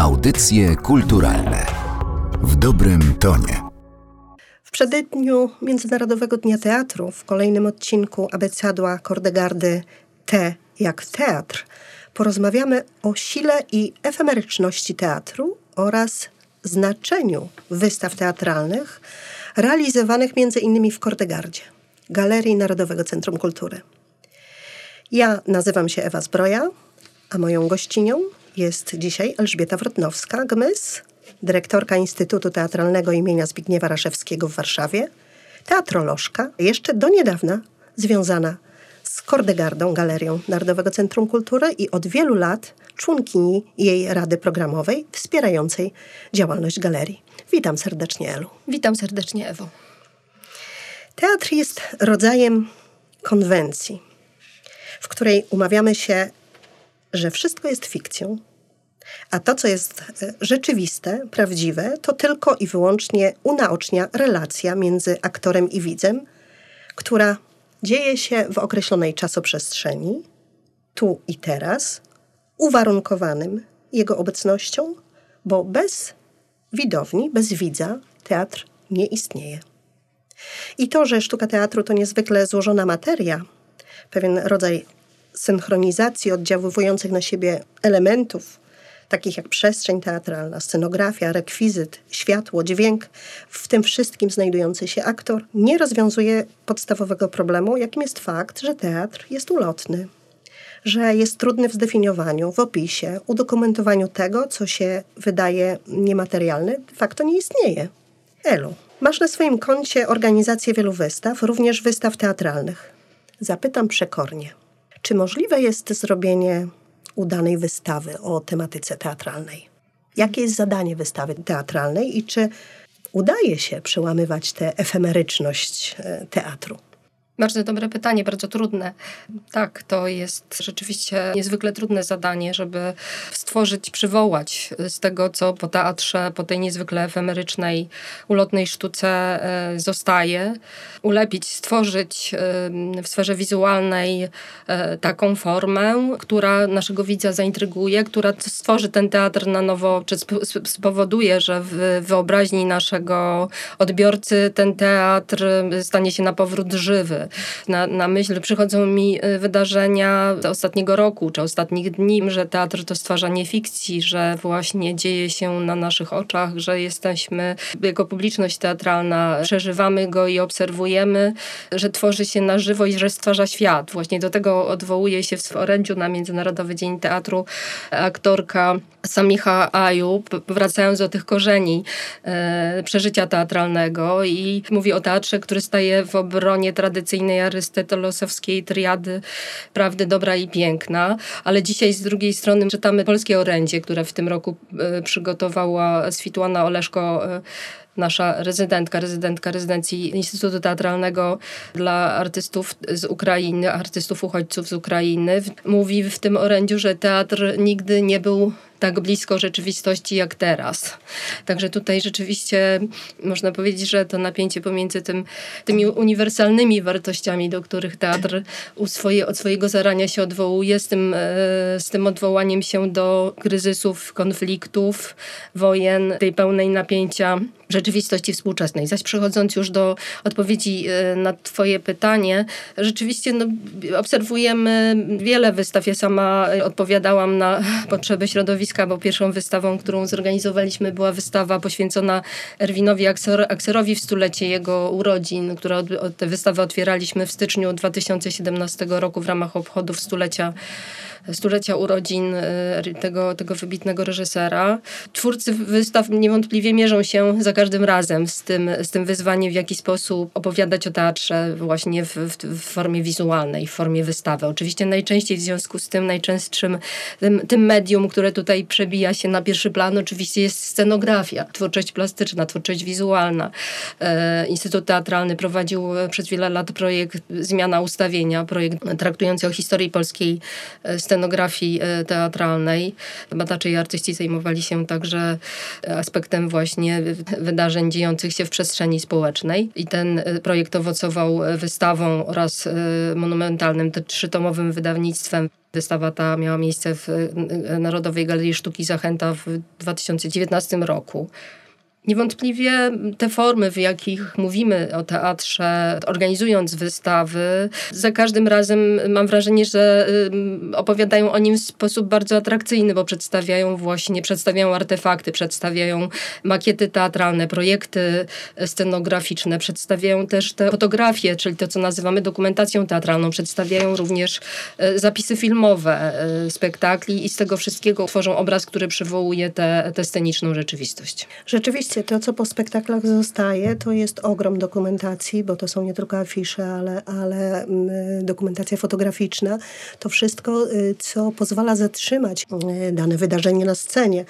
Audycje kulturalne w dobrym tonie. W przededniu Międzynarodowego Dnia Teatru w kolejnym odcinku abecadła Kordegardy T jak teatr porozmawiamy o sile i efemeryczności teatru oraz znaczeniu wystaw teatralnych realizowanych innymi w Kordegardzie, Galerii Narodowego Centrum Kultury. Ja nazywam się Ewa Zbroja, a moją gościnią jest dzisiaj Elżbieta Wrotnowska-Gmys, dyrektorka Instytutu Teatralnego imienia Zbigniewa Raszewskiego w Warszawie, teatrolożka, jeszcze do niedawna związana z Kordegardą, Galerią Narodowego Centrum Kultury i od wielu lat członkini jej Rady Programowej wspierającej działalność galerii. Witam serdecznie, Elu. Witam serdecznie, Ewo. Teatr jest rodzajem konwencji, w której umawiamy się, że wszystko jest fikcją, a to, co jest e, rzeczywiste, prawdziwe, to tylko i wyłącznie unaocznia relacja między aktorem i widzem, która dzieje się w określonej czasoprzestrzeni, tu i teraz, uwarunkowanym jego obecnością, bo bez widowni, bez widza teatr nie istnieje. I to, że sztuka teatru to niezwykle złożona materia, pewien rodzaj synchronizacji oddziaływujących na siebie elementów, takich jak przestrzeń teatralna, scenografia, rekwizyt, światło, dźwięk, w tym wszystkim znajdujący się aktor, nie rozwiązuje podstawowego problemu, jakim jest fakt, że teatr jest ulotny. Że jest trudny w zdefiniowaniu, w opisie, udokumentowaniu tego, co się wydaje niematerialne, de facto nie istnieje. Elu, masz na swoim koncie organizację wielu wystaw, również wystaw teatralnych. Zapytam przekornie, czy możliwe jest zrobienie udanej wystawy o tematyce teatralnej? Jakie jest zadanie wystawy teatralnej i czy udaje się przełamywać tę efemeryczność e, teatru? Bardzo dobre pytanie, bardzo trudne. Tak, to jest rzeczywiście niezwykle trudne zadanie, żeby stworzyć, przywołać z tego, co po teatrze, po tej niezwykle efemerycznej, ulotnej sztuce e, zostaje, ulepić, stworzyć w sferze wizualnej e, taką formę, która naszego widza zaintryguje, która stworzy ten teatr na nowo, czy spowoduje, że w wyobraźni naszego odbiorcy ten teatr stanie się na powrót żywy. Na, na myśl przychodzą mi y, wydarzenia ostatniego roku czy ostatnich dni, że teatr to stwarzanie fikcji, że właśnie dzieje się na naszych oczach, że jesteśmy jako publiczność teatralna, przeżywamy go i obserwujemy, że tworzy się na żywo i że stwarza świat. Właśnie do tego odwołuje się w orędziu na Międzynarodowy Dzień Teatru aktorka Samicha Ayub, wracając do tych korzeni e, przeżycia teatralnego i mówi o teatrze, który staje w obronie tradycyjnej arystotelosowskiej triady prawdy dobra i piękna, ale dzisiaj z drugiej strony czytamy polskie orędzie, które w tym roku e, przygotowała Switłana Oleszko e, nasza rezydentka, rezydentka rezydencji Instytutu Teatralnego dla artystów z Ukrainy, artystów uchodźców z Ukrainy, mówi w tym orędziu, że teatr nigdy nie był tak blisko rzeczywistości jak teraz. Także tutaj rzeczywiście można powiedzieć, że to napięcie pomiędzy tym, tymi uniwersalnymi wartościami, do których teatr u swoje, od swojego zarania się odwołuje, z tym, e, z tym odwołaniem się do kryzysów, konfliktów, wojen, tej pełnej napięcia rzeczywistości współczesnej. Zaś przechodząc już do odpowiedzi e, na Twoje pytanie, rzeczywiście no, obserwujemy wiele wystaw. Ja sama odpowiadałam na potrzeby środowiska, bo pierwszą wystawą, którą zorganizowaliśmy, była wystawa poświęcona Erwinowi Akserowi w stulecie jego urodzin, która tę wystawę otwieraliśmy w styczniu 2017 roku w ramach obchodów stulecia stulecia urodzin e, tego, tego wybitnego reżysera. Twórcy wystaw niewątpliwie mierzą się za każdym razem z tym, z tym wyzwaniem, w jaki sposób opowiadać o teatrze właśnie w, w, w formie wizualnej, w formie wystawy. Oczywiście najczęściej w związku z tym najczęstszym tym, tym medium, które tutaj przebija się na pierwszy plan, oczywiście jest scenografia, twórczość plastyczna, twórczość wizualna. E, Instytut Teatralny prowadził przez wiele lat projekt Zmiana Ustawienia, projekt traktujący o historii polskiej sceny scenografii e, teatralnej. Badacze i artyści zajmowali się także aspektem właśnie wydarzeń dziejących się w przestrzeni społecznej. I ten projekt owocował wystawą oraz monumentalnym, trzytomowym wydawnictwem. Wystawa ta miała miejsce w Narodowej Galerii Sztuki Zachęta w 2019 roku. Niewątpliwie te formy, w jakich mówimy o teatrze, organizując wystawy, za każdym razem mam wrażenie, że opowiadają o nim w sposób bardzo atrakcyjny, bo przedstawiają właśnie, przedstawiają artefakty, przedstawiają makiety teatralne, projekty scenograficzne, przedstawiają też te fotografie, czyli to, co nazywamy dokumentacją teatralną, przedstawiają również e, zapisy filmowe e, spektakli i z tego wszystkiego tworzą obraz, który przywołuje tę sceniczną rzeczywistość. Rzeczywiście To, co po spektaklach zostaje, to jest ogrom dokumentacji, bo to są nie tylko afisze, ale, ale mm, dokumentacja fotograficzna. To wszystko, y, co pozwala zatrzymać y, dane wydarzenie na scenie.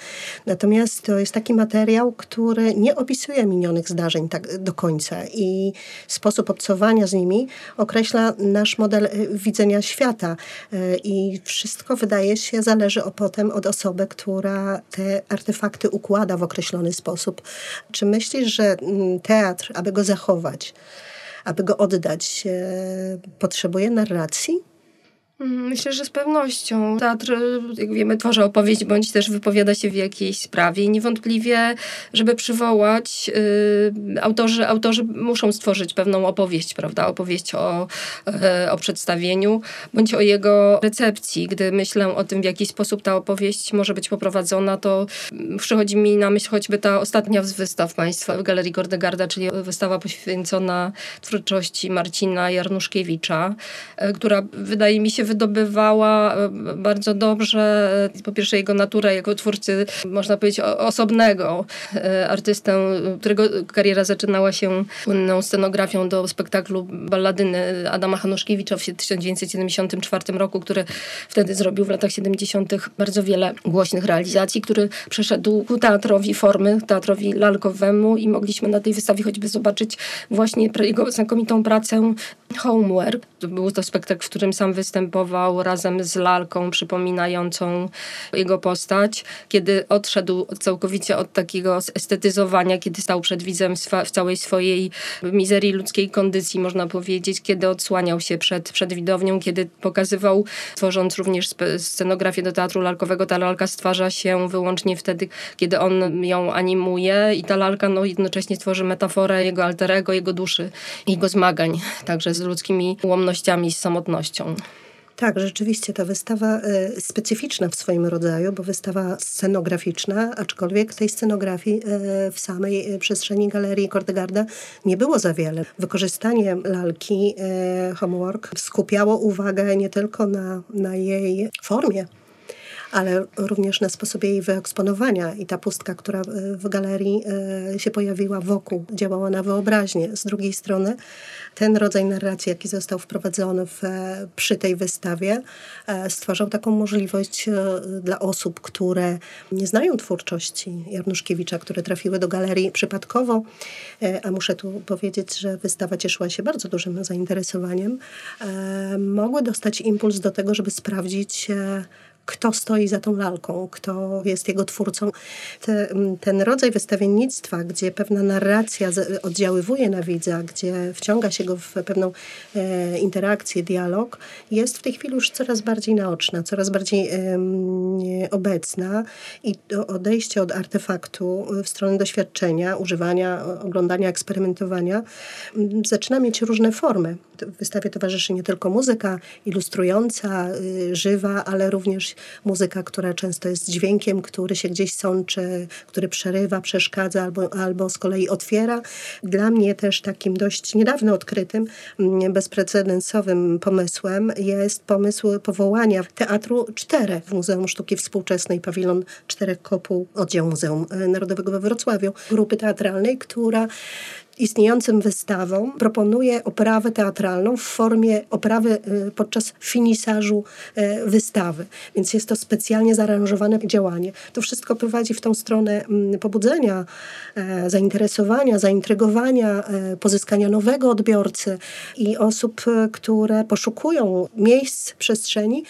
Natomiast to jest taki materiał, który nie opisuje minionych zdarzeń tak do końca i sposób obcowania z nimi określa nasz model y, widzenia świata. I wszystko wydaje się zależy potem od osoby, która te artefakty układa w określony sposób. Czy myślisz, że mm, teatr, aby go zachować, aby go oddać, potrzebuje narracji? Mm, myślę, że z pewnością. Teatr, jak wiemy, tworzy opowieść bądź też wypowiada się w jakiejś sprawie. I niewątpliwie, żeby przywołać, y, autorzy, autorzy muszą stworzyć pewną opowieść, prawda? Opowieść o, y, o przedstawieniu bądź o jego recepcji. Gdy myślę o tym, w jaki sposób ta opowieść może być poprowadzona, to przychodzi mi na myśl choćby ta ostatnia z wystaw państwa w Galerii Gordegarda, czyli wystawa poświęcona twórczości Marcina Jarnuszkiewicza, y, która wydaje mi się wydobywała e, bardzo dobrze e, po pierwsze jego naturę jako twórcy, można powiedzieć, osobnego e, artystę, którego kariera zaczynała się słynną scenografią do spektaklu balladyny Adama Hanuszkiewicza w 1974 roku, który wtedy zrobił w latach 70. bardzo wiele głośnych realizacji, który przeszedł ku teatrowi formy, teatrowi lalkowemu i mogliśmy na tej wystawie choćby zobaczyć właśnie jego znakomitą pracę Homework. Był to spektakl, w którym sam występował razem z lalką przypominającą jego postać, kiedy odszedł całkowicie od takiego estetyzowania, kiedy stał przed widzem w całej swojej mizerii ludzkiej kondycji, można powiedzieć, kiedy odsłaniał się przed, przed widownią, kiedy pokazywał, tworząc również scenografię do teatru lalkowego, ta lalka stwarza się wyłącznie wtedy, kiedy on ją animuje i ta lalka no, jednocześnie tworzy metaforę jego alterego, jego duszy, jego zmagań, także z ludzkimi ułomnościami, z samotnością. Tak, rzeczywiście ta wystawa y, specyficzna w swoim rodzaju, bo wystawa scenograficzna, aczkolwiek tej scenografii y, w samej y, przestrzeni galerii Kordegarda nie było za wiele. Wykorzystanie lalki Homework skupiało uwagę nie tylko na, na jej formie, ale również na sposobie jej wyeksponowania. I ta pustka, która w galerii się pojawiła wokół, działała na wyobraźnię. Z drugiej strony ten rodzaj narracji, jaki został wprowadzony w, przy tej wystawie, e, stwarzał taką możliwość e, dla osób, które nie znają twórczości Jarnuszkiewicza, które trafiły do galerii przypadkowo, e, a muszę tu powiedzieć, że wystawa cieszyła się bardzo dużym zainteresowaniem, mogły dostać impuls do tego, żeby sprawdzić, kto stoi za tą lalką, kto jest jego twórcą. Te, ten rodzaj wystawiennictwa, gdzie pewna narracja oddziaływuje na widza, gdzie wciąga się go w pewną e, interakcję, dialog, jest w tej chwili już coraz bardziej naoczna, coraz bardziej e, obecna i odejście od artefaktu w stronę doświadczenia, używania, oglądania, eksperymentowania zaczyna mieć różne formy. W wystawie towarzyszy nie tylko muzyka ilustrująca, y, żywa, ale również muzyka, która często jest dźwiękiem, który się gdzieś sączy, który przerywa, przeszkadza albo, albo z kolei otwiera. Dla mnie też takim dość niedawno odkrytym, mm, bezprecedensowym pomysłem jest pomysł powołania Teatru Czterech w Muzeum Sztuki Współczesnej, pawilon Czterech Kopuł, oddział Muzeum Narodowego we Wrocławiu, grupy teatralnej, która istniejącym wystawom proponuje oprawę teatralną w formie oprawy y, podczas finisażu y, wystawy. Więc jest to specjalnie zaaranżowane działanie. To wszystko prowadzi w tą stronę mm, pobudzenia, e, zainteresowania, zaintrygowania, e, pozyskania nowego odbiorcy i osób, e, które poszukują miejsc, przestrzeni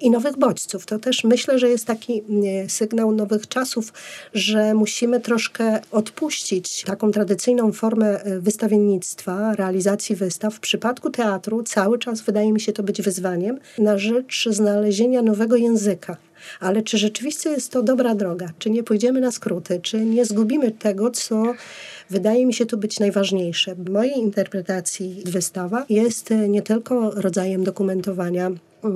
i nowych bodźców. To też myślę, że jest taki sygnał nowych czasów, że musimy troszkę odpuścić taką tradycyjną formę wystawiennictwa, realizacji wystaw. W przypadku teatru cały czas wydaje mi się to być wyzwaniem na rzecz znalezienia nowego języka. Ale czy rzeczywiście jest to dobra droga? Czy nie pójdziemy na skróty? Czy nie zgubimy tego, co wydaje mi się tu być najważniejsze? W mojej interpretacji wystawa jest nie tylko rodzajem dokumentowania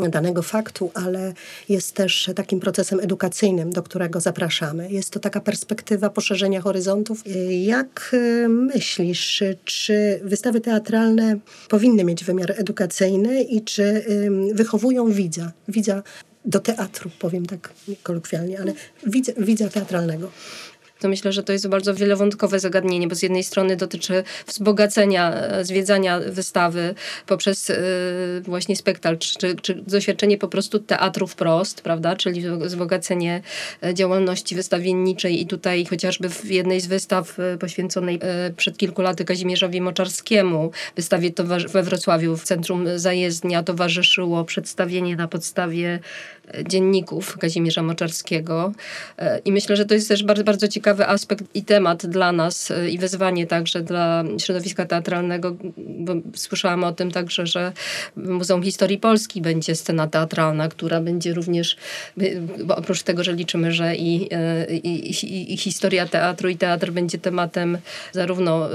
danego faktu, ale jest też takim procesem edukacyjnym, do którego zapraszamy. Jest to taka perspektywa poszerzenia horyzontów. Jak e, myślisz, czy wystawy teatralne powinny mieć wymiar edukacyjny i czy wychowują widza, widza do teatru, powiem tak kolokwialnie, ale widza, widza teatralnego? To myślę, że to jest bardzo wielowątkowe zagadnienie, bo z jednej strony dotyczy wzbogacenia, e, zwiedzania wystawy poprzez e, właśnie spektakl, czy, czy doświadczenie po prostu teatru wprost, prawda, czyli wzbogacenie e, działalności wystawienniczej i tutaj chociażby w jednej z wystaw poświęconej przed kilku laty Kazimierzowi Moczarskiemu, wystawie we Wrocławiu w Centrum Zajezdnia towarzyszyło przedstawienie na podstawie dzienników Kazimierza Moczarskiego. I myślę, że to jest też bardzo, bardzo ciekawy aspekt i temat dla nas y, i wyzwanie także dla środowiska teatralnego, bo słyszałam o tym także, że Muzeum Historii Polski będzie scena teatralna, która będzie również, bo oprócz tego, że liczymy, że i, i, i, i historia teatru i teatr będzie tematem zarówno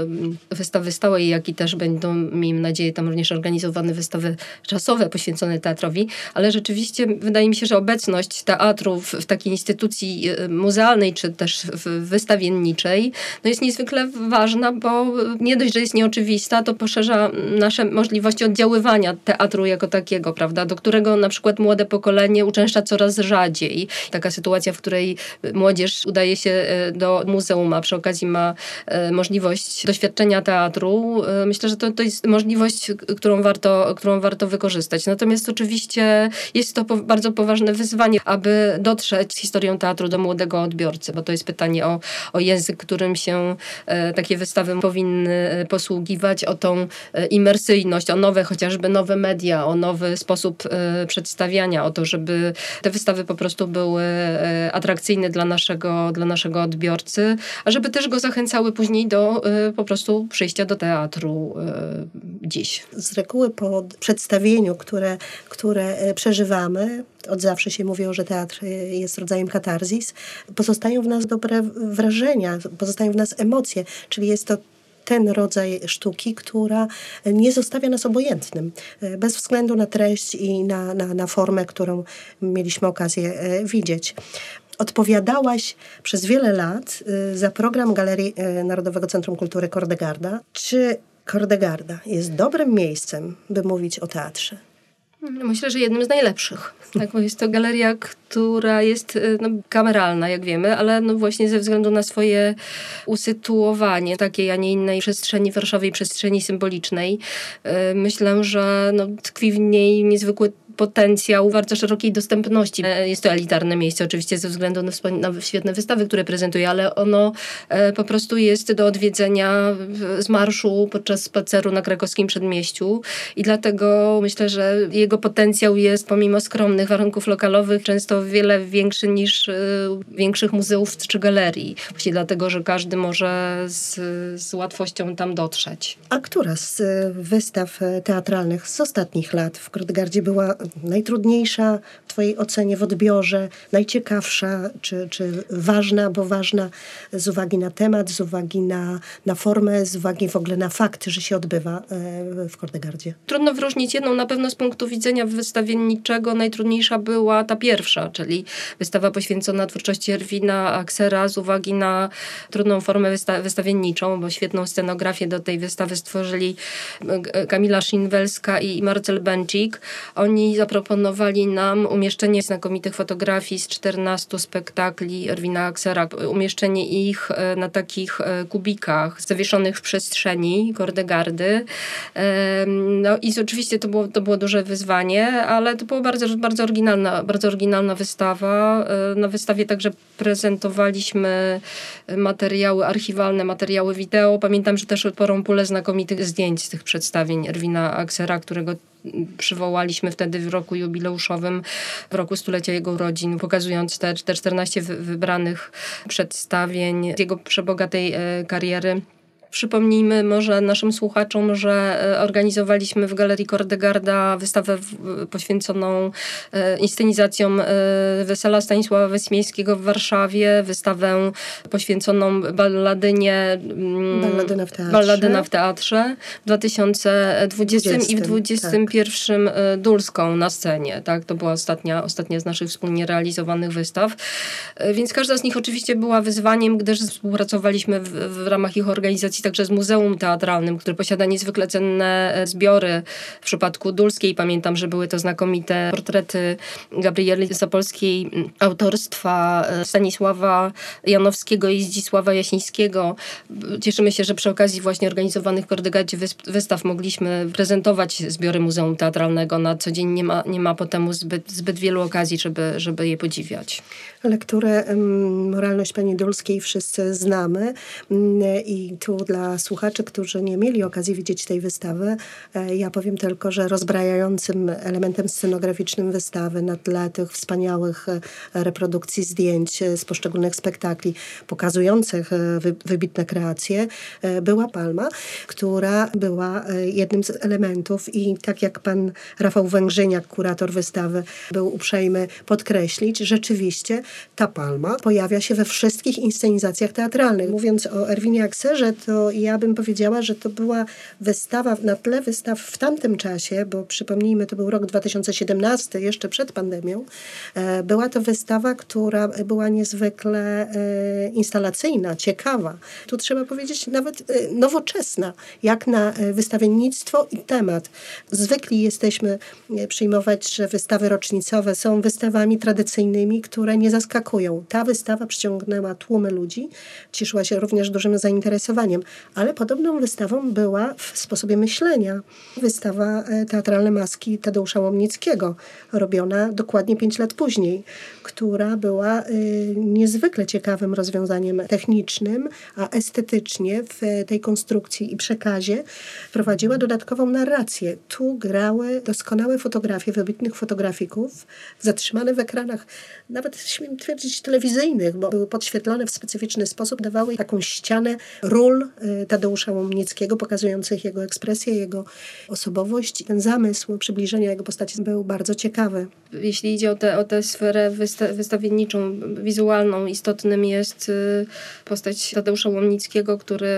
wystawy stałej, jak i też będą, miejmy nadzieję, tam również organizowane wystawy czasowe poświęcone teatrowi, ale rzeczywiście wydaje mi się, że obecność teatru w, w takiej instytucji muzealnej, czy też wystawienniczej no jest niezwykle ważna, bo nie dość, że jest nieoczywista, to poszerza nasze możliwości oddziaływania teatru jako takiego, prawda, do którego na przykład młode pokolenie uczęszcza coraz rzadziej. Taka sytuacja, w której młodzież udaje się e, do muzeum, a przy okazji ma e, możliwość doświadczenia teatru, myślę, że to, to jest możliwość, którą warto, którą warto wykorzystać. Natomiast oczywiście jest to bardzo poważne wyzwanie, aby dotrzeć z historią teatru do młodego odbiorcy, bo to jest pytanie o o, język, którym się e, takie wystawy powinny e, posługiwać, o tą e, imersyjność, o nowe chociażby nowe media, o nowy sposób przedstawiania, o to, żeby te wystawy po prostu były atrakcyjne dla naszego, dla naszego odbiorcy, a żeby też go zachęcały później do po prostu przyjścia do teatru dziś. Z reguły po przedstawieniu, które, które przeżywamy, od zawsze się mówiło, że teatr jest rodzajem katarzis, pozostają w nas dobre wrażenia, pozostają w nas emocje, czyli jest to ten rodzaj sztuki, która nie zostawia nas obojętnym, bez względu na treść i na, na, na formę, którą mieliśmy okazję e, widzieć odpowiadałaś przez wiele lat za program Galerii Narodowego Centrum Kultury Kordegarda. Czy Kordegarda jest dobrym miejscem, by mówić o teatrze? Myślę, że jednym z najlepszych. Tak, bo jest to galeria, która jest y, no, kameralna, jak wiemy, ale no właśnie ze względu na swoje usytuowanie takiej, a nie innej przestrzeni warszawej, przestrzeni symbolicznej, y, myślę, że no, tkwi w niej niezwykły potencjał bardzo szerokiej dostępności. E, jest to elitarne miejsce oczywiście ze względu na, na świetne wystawy, które prezentuje, ale ono e, po prostu jest do odwiedzenia z marszu podczas spaceru na krakowskim przedmieściu i dlatego myślę, że jego potencjał jest pomimo skromnych warunków lokalowych często wiele większy niż e, większych muzeów czy galerii. Właśnie dlatego, że każdy może z, z łatwością tam dotrzeć. A która z wystaw teatralnych z ostatnich lat w Krodgardzie była najtrudniejsza w Twojej ocenie w odbiorze, najciekawsza, czy, czy ważna, bo ważna z uwagi na temat, z uwagi na, na formę, z uwagi w ogóle na fakt, że się odbywa e, w Kordegardzie? Trudno wyróżnić jedną, na pewno z punktu widzenia wystawienniczego najtrudniejsza była ta pierwsza, czyli wystawa poświęcona twórczości Erwina Aksera z uwagi na trudną formę wysta wystawienniczą, bo świetną scenografię do tej wystawy stworzyli Kamila Szynwelska i Marcel Bęcik. Oni zaproponowali nam umieszczenie znakomitych fotografii z 14 spektakli Erwina Aksera, umieszczenie ich e, na takich e, kubikach zawieszonych w przestrzeni Kordegardy. No i oczywiście to było, to było duże wyzwanie, ale to była bardzo, bardzo, oryginalna, bardzo oryginalna wystawa. Na wystawie także prezentowaliśmy materiały archiwalne, materiały wideo. Pamiętam, że też sporą pulę znakomitych zdjęć z tych przedstawień Erwina Aksera, którego przywołaliśmy wtedy w roku jubileuszowym, w roku stulecia jego urodzin, pokazując te, te 14 wybranych przedstawień jego przebogatej e, kariery. Przypomnijmy może naszym słuchaczom, że e, organizowaliśmy w Galerii Kordegarda wystawę poświęconą e, inscenizacjom e, Wesela Stanisława Wysmiejskiego w Warszawie, wystawę poświęconą balladynie mm, Balladyna w teatrze, Balladyna w, teatrze w 2020 20, i w 2021 tak. Dulską na scenie. Tak? To była ostatnia, ostatnia z naszych wspólnie realizowanych wystaw. Więc każda z nich oczywiście była wyzwaniem, gdyż współpracowaliśmy w, w ramach ich organizacji także z Muzeum Teatralnym, które posiada niezwykle cenne e, zbiory. W przypadku Dulskiej pamiętam, że były to znakomite portrety Gabrieli Zapolskiej autorstwa e, Stanisława Janowskiego i Zdzisława Jasińskiego. Cieszymy się, że przy okazji właśnie organizowanych w Kordegadzie wystaw mogliśmy prezentować zbiory Muzeum Teatralnego. Na co dzień nie ma, nie ma potem zbyt, zbyt wielu okazji, żeby, żeby je podziwiać. Lekturę Moralność Pani Dulskiej wszyscy znamy i tu dla słuchaczy, którzy nie mieli okazji widzieć tej wystawy, e, ja powiem tylko, że rozbrajającym elementem scenograficznym wystawy na tle tych wspaniałych e, reprodukcji zdjęć e, z poszczególnych spektakli pokazujących wybitne kreacje była Palma, która była jednym z elementów i tak jak pan Rafał Węgrzyniak, kurator wystawy, był uprzejmy podkreślić, rzeczywiście ta Palma pojawia się we wszystkich inscenizacjach teatralnych. Mówiąc o Erwinie Akserze, to ja bym powiedziała, że to była wystawa na tle wystaw w tamtym czasie, bo przypomnijmy, to był rok 2017, jeszcze przed pandemią. E, była to wystawa, która była niezwykle e, instalacyjna, ciekawa. Tu trzeba powiedzieć nawet e, nowoczesna, jak na wystawiennictwo i temat. Zwykli jesteśmy przyjmować, że wystawy rocznicowe są wystawami tradycyjnymi, które nie zaskakują. Ta wystawa przyciągnęła tłumy ludzi, cieszyła się również dużym zainteresowaniem. Ale podobną wystawą była w sposobie myślenia wystawa e, teatralna maski Tadeusza Łomnickiego, robiona dokładnie pięć lat później, która była e, niezwykle ciekawym rozwiązaniem technicznym, a estetycznie w tej konstrukcji i przekazie prowadziła dodatkową narrację. Tu grały doskonałe fotografie wybitnych fotografików, zatrzymane w ekranach, nawet śmiem twierdzić telewizyjnych, bo były podświetlone w specyficzny sposób, dawały taką ścianę ról Tadeusza Łomnickiego, pokazujących jego ekspresję, jego osobowość. Ten zamysł przybliżenia jego postaci był bardzo ciekawy. Jeśli idzie o tę o tę sferę wysta wystawienniczą, wizualną, istotnym jest y, postać Tadeusza Łomnickiego, który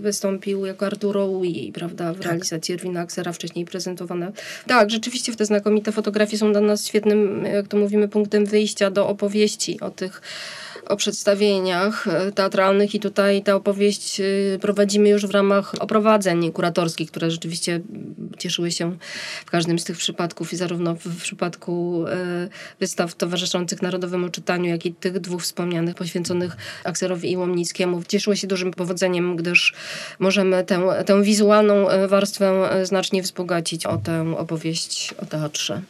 wystąpił jako Arturo Ui, prawda, w tak. realizacji Erwina Aksera, wcześniej prezentowane. Tak, rzeczywiście te znakomite fotografie są dla nas świetnym, jak to mówimy, punktem wyjścia do opowieści o tych o przedstawieniach e, teatralnych i tutaj tę opowieść e, prowadzimy już w ramach oprowadzeń kuratorskich, które rzeczywiście cieszyły się w każdym z tych przypadków i zarówno w przypadku e, wystaw towarzyszących Narodowemu Czytaniu, jak i tych dwóch wspomnianych poświęconych Akserowi i Łomnickiemu. Cieszyły się dużym powodzeniem, gdyż możemy tę, tę wizualną warstwę znacznie wzbogacić o tę opowieść o teatrze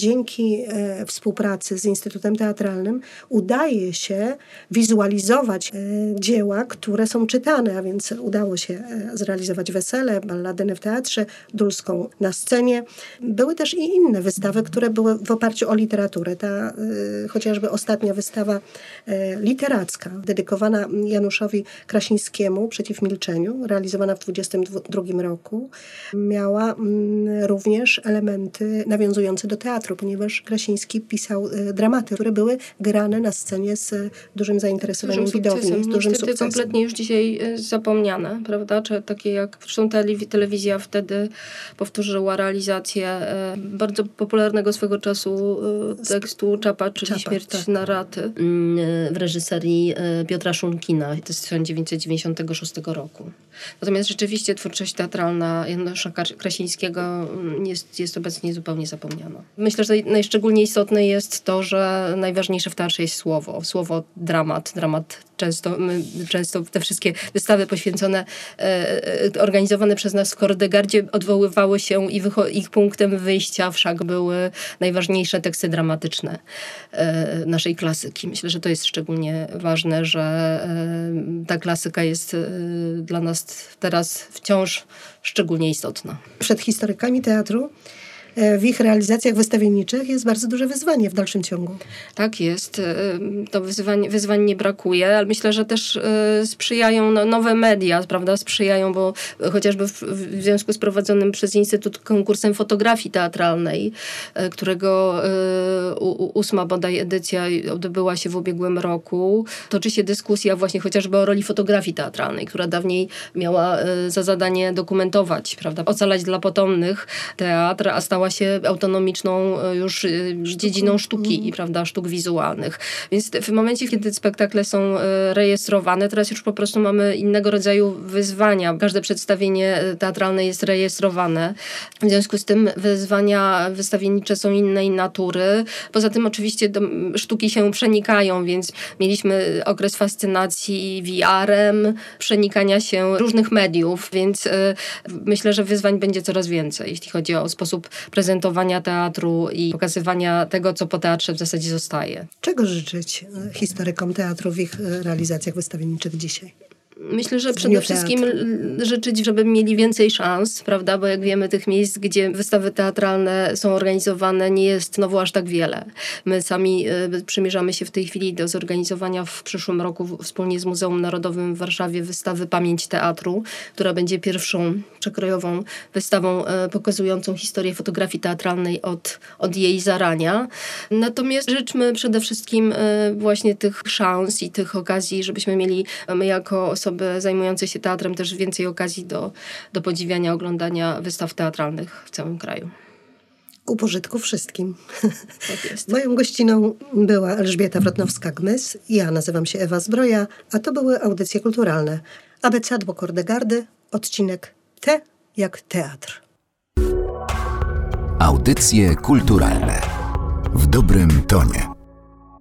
dzięki e, współpracy z Instytutem Teatralnym udaje się wizualizować e, dzieła, które są czytane, a więc udało się e, zrealizować Wesele, Balladynę w teatrze, Dulską na scenie. Były też i inne wystawy, które były w oparciu o literaturę. Ta chociażby ostatnia wystawa literacka, dedykowana Januszowi Krasińskiemu przeciw milczeniu, realizowana w 1922 roku, miała mm, również elementy nawiązujące do teatru teatru, ponieważ Krasiński pisał e, dramaty, które były grane na scenie z e, dużym zainteresowaniem dużym widowni, sukcesem. z dużym Niestety sukcesem. kompletnie już dzisiaj e, zapomniane, prawda? Czy takie jak, zresztą telewi- telewizja wtedy powtórzyła realizację bardzo popularnego swego czasu tekstu Czapa, czyli Czapa, Śmierć tak. na raty mm, w reżyserii Piotra Szunkina, to jest z 1996 roku. Natomiast rzeczywiście twórczość teatralna Janusza Krasińskiego mm, jest, jest obecnie zupełnie zapomniana. Myślę, że naj- najszczególniej istotne jest to, że najważniejsze w teatrze jest słowo. Słowo dramat. Dramat często, my, często te wszystkie wystawy poświęcone, e, e, organizowane przez nas w Kordegardzie odwoływały się i ich punktem wyjścia wszak były najważniejsze teksty dramatyczne e, naszej klasyki. Myślę, że to jest szczególnie ważne, że e, ta klasyka jest e, dla nas teraz wciąż szczególnie istotna. Przed historykami teatru w ich realizacjach wystawienniczych jest bardzo duże wyzwanie w dalszym ciągu. Tak jest. y, To wyzwań, wyzwań nie brakuje, ale myślę, że też y, sprzyjają no, nowe media, prawda? Sprzyjają, bo chociażby w, związku z prowadzonym przez Instytut konkursem fotografii teatralnej, którego ósma bodaj edycja odbyła się w ubiegłym roku, toczy się dyskusja właśnie chociażby o roli fotografii teatralnej, która dawniej miała za zadanie dokumentować, prawda? Ocalać dla potomnych teatr, a stała się autonomiczną y, już y, dziedziną sztuki i prawda, sztuk wizualnych. Więc w momencie, kiedy spektakle są e, rejestrowane, teraz już po prostu mamy innego rodzaju wyzwania. Każde przedstawienie e, teatralne jest rejestrowane. W związku z tym wyzwania wystawiennicze są innej natury. Poza tym oczywiście do, sztuki się przenikają, więc mieliśmy okres fascynacji VR-em, przenikania się różnych mediów, więc e, myślę, że wyzwań będzie coraz więcej, jeśli chodzi o sposób prezentowania teatru i pokazywania tego, co po teatrze w zasadzie zostaje. Czego życzyć historykom teatru w ich e, realizacjach wystawienniczych dzisiaj? Myślę, że przede wszystkim życzyć, żeby mieli więcej szans, prawda? Bo jak wiemy, tych miejsc, gdzie wystawy teatralne są organizowane, nie jest znowu aż tak wiele. My sami y, przymierzamy się w tej chwili do zorganizowania w przyszłym roku wspólnie z Muzeum Narodowym w Warszawie wystawy Pamięć Teatru, która będzie pierwszą przekrojową wystawą y, pokazującą historię fotografii teatralnej od, od jej zarania. Natomiast życzmy przede wszystkim y, właśnie tych szans i tych okazji, żebyśmy mieli my jako osoby zajmujące się teatrem też więcej okazji do, do podziwiania, oglądania wystaw teatralnych w całym kraju. Ku pożytku wszystkim. Tak jest. Moją gościną była Elżbieta Wrotnowska-Gmys, ja nazywam się Ewa Zbroja, a to były audycje kulturalne. Abecadło Kordegardy, odcinek T jak teatr. Audycje kulturalne w dobrym tonie.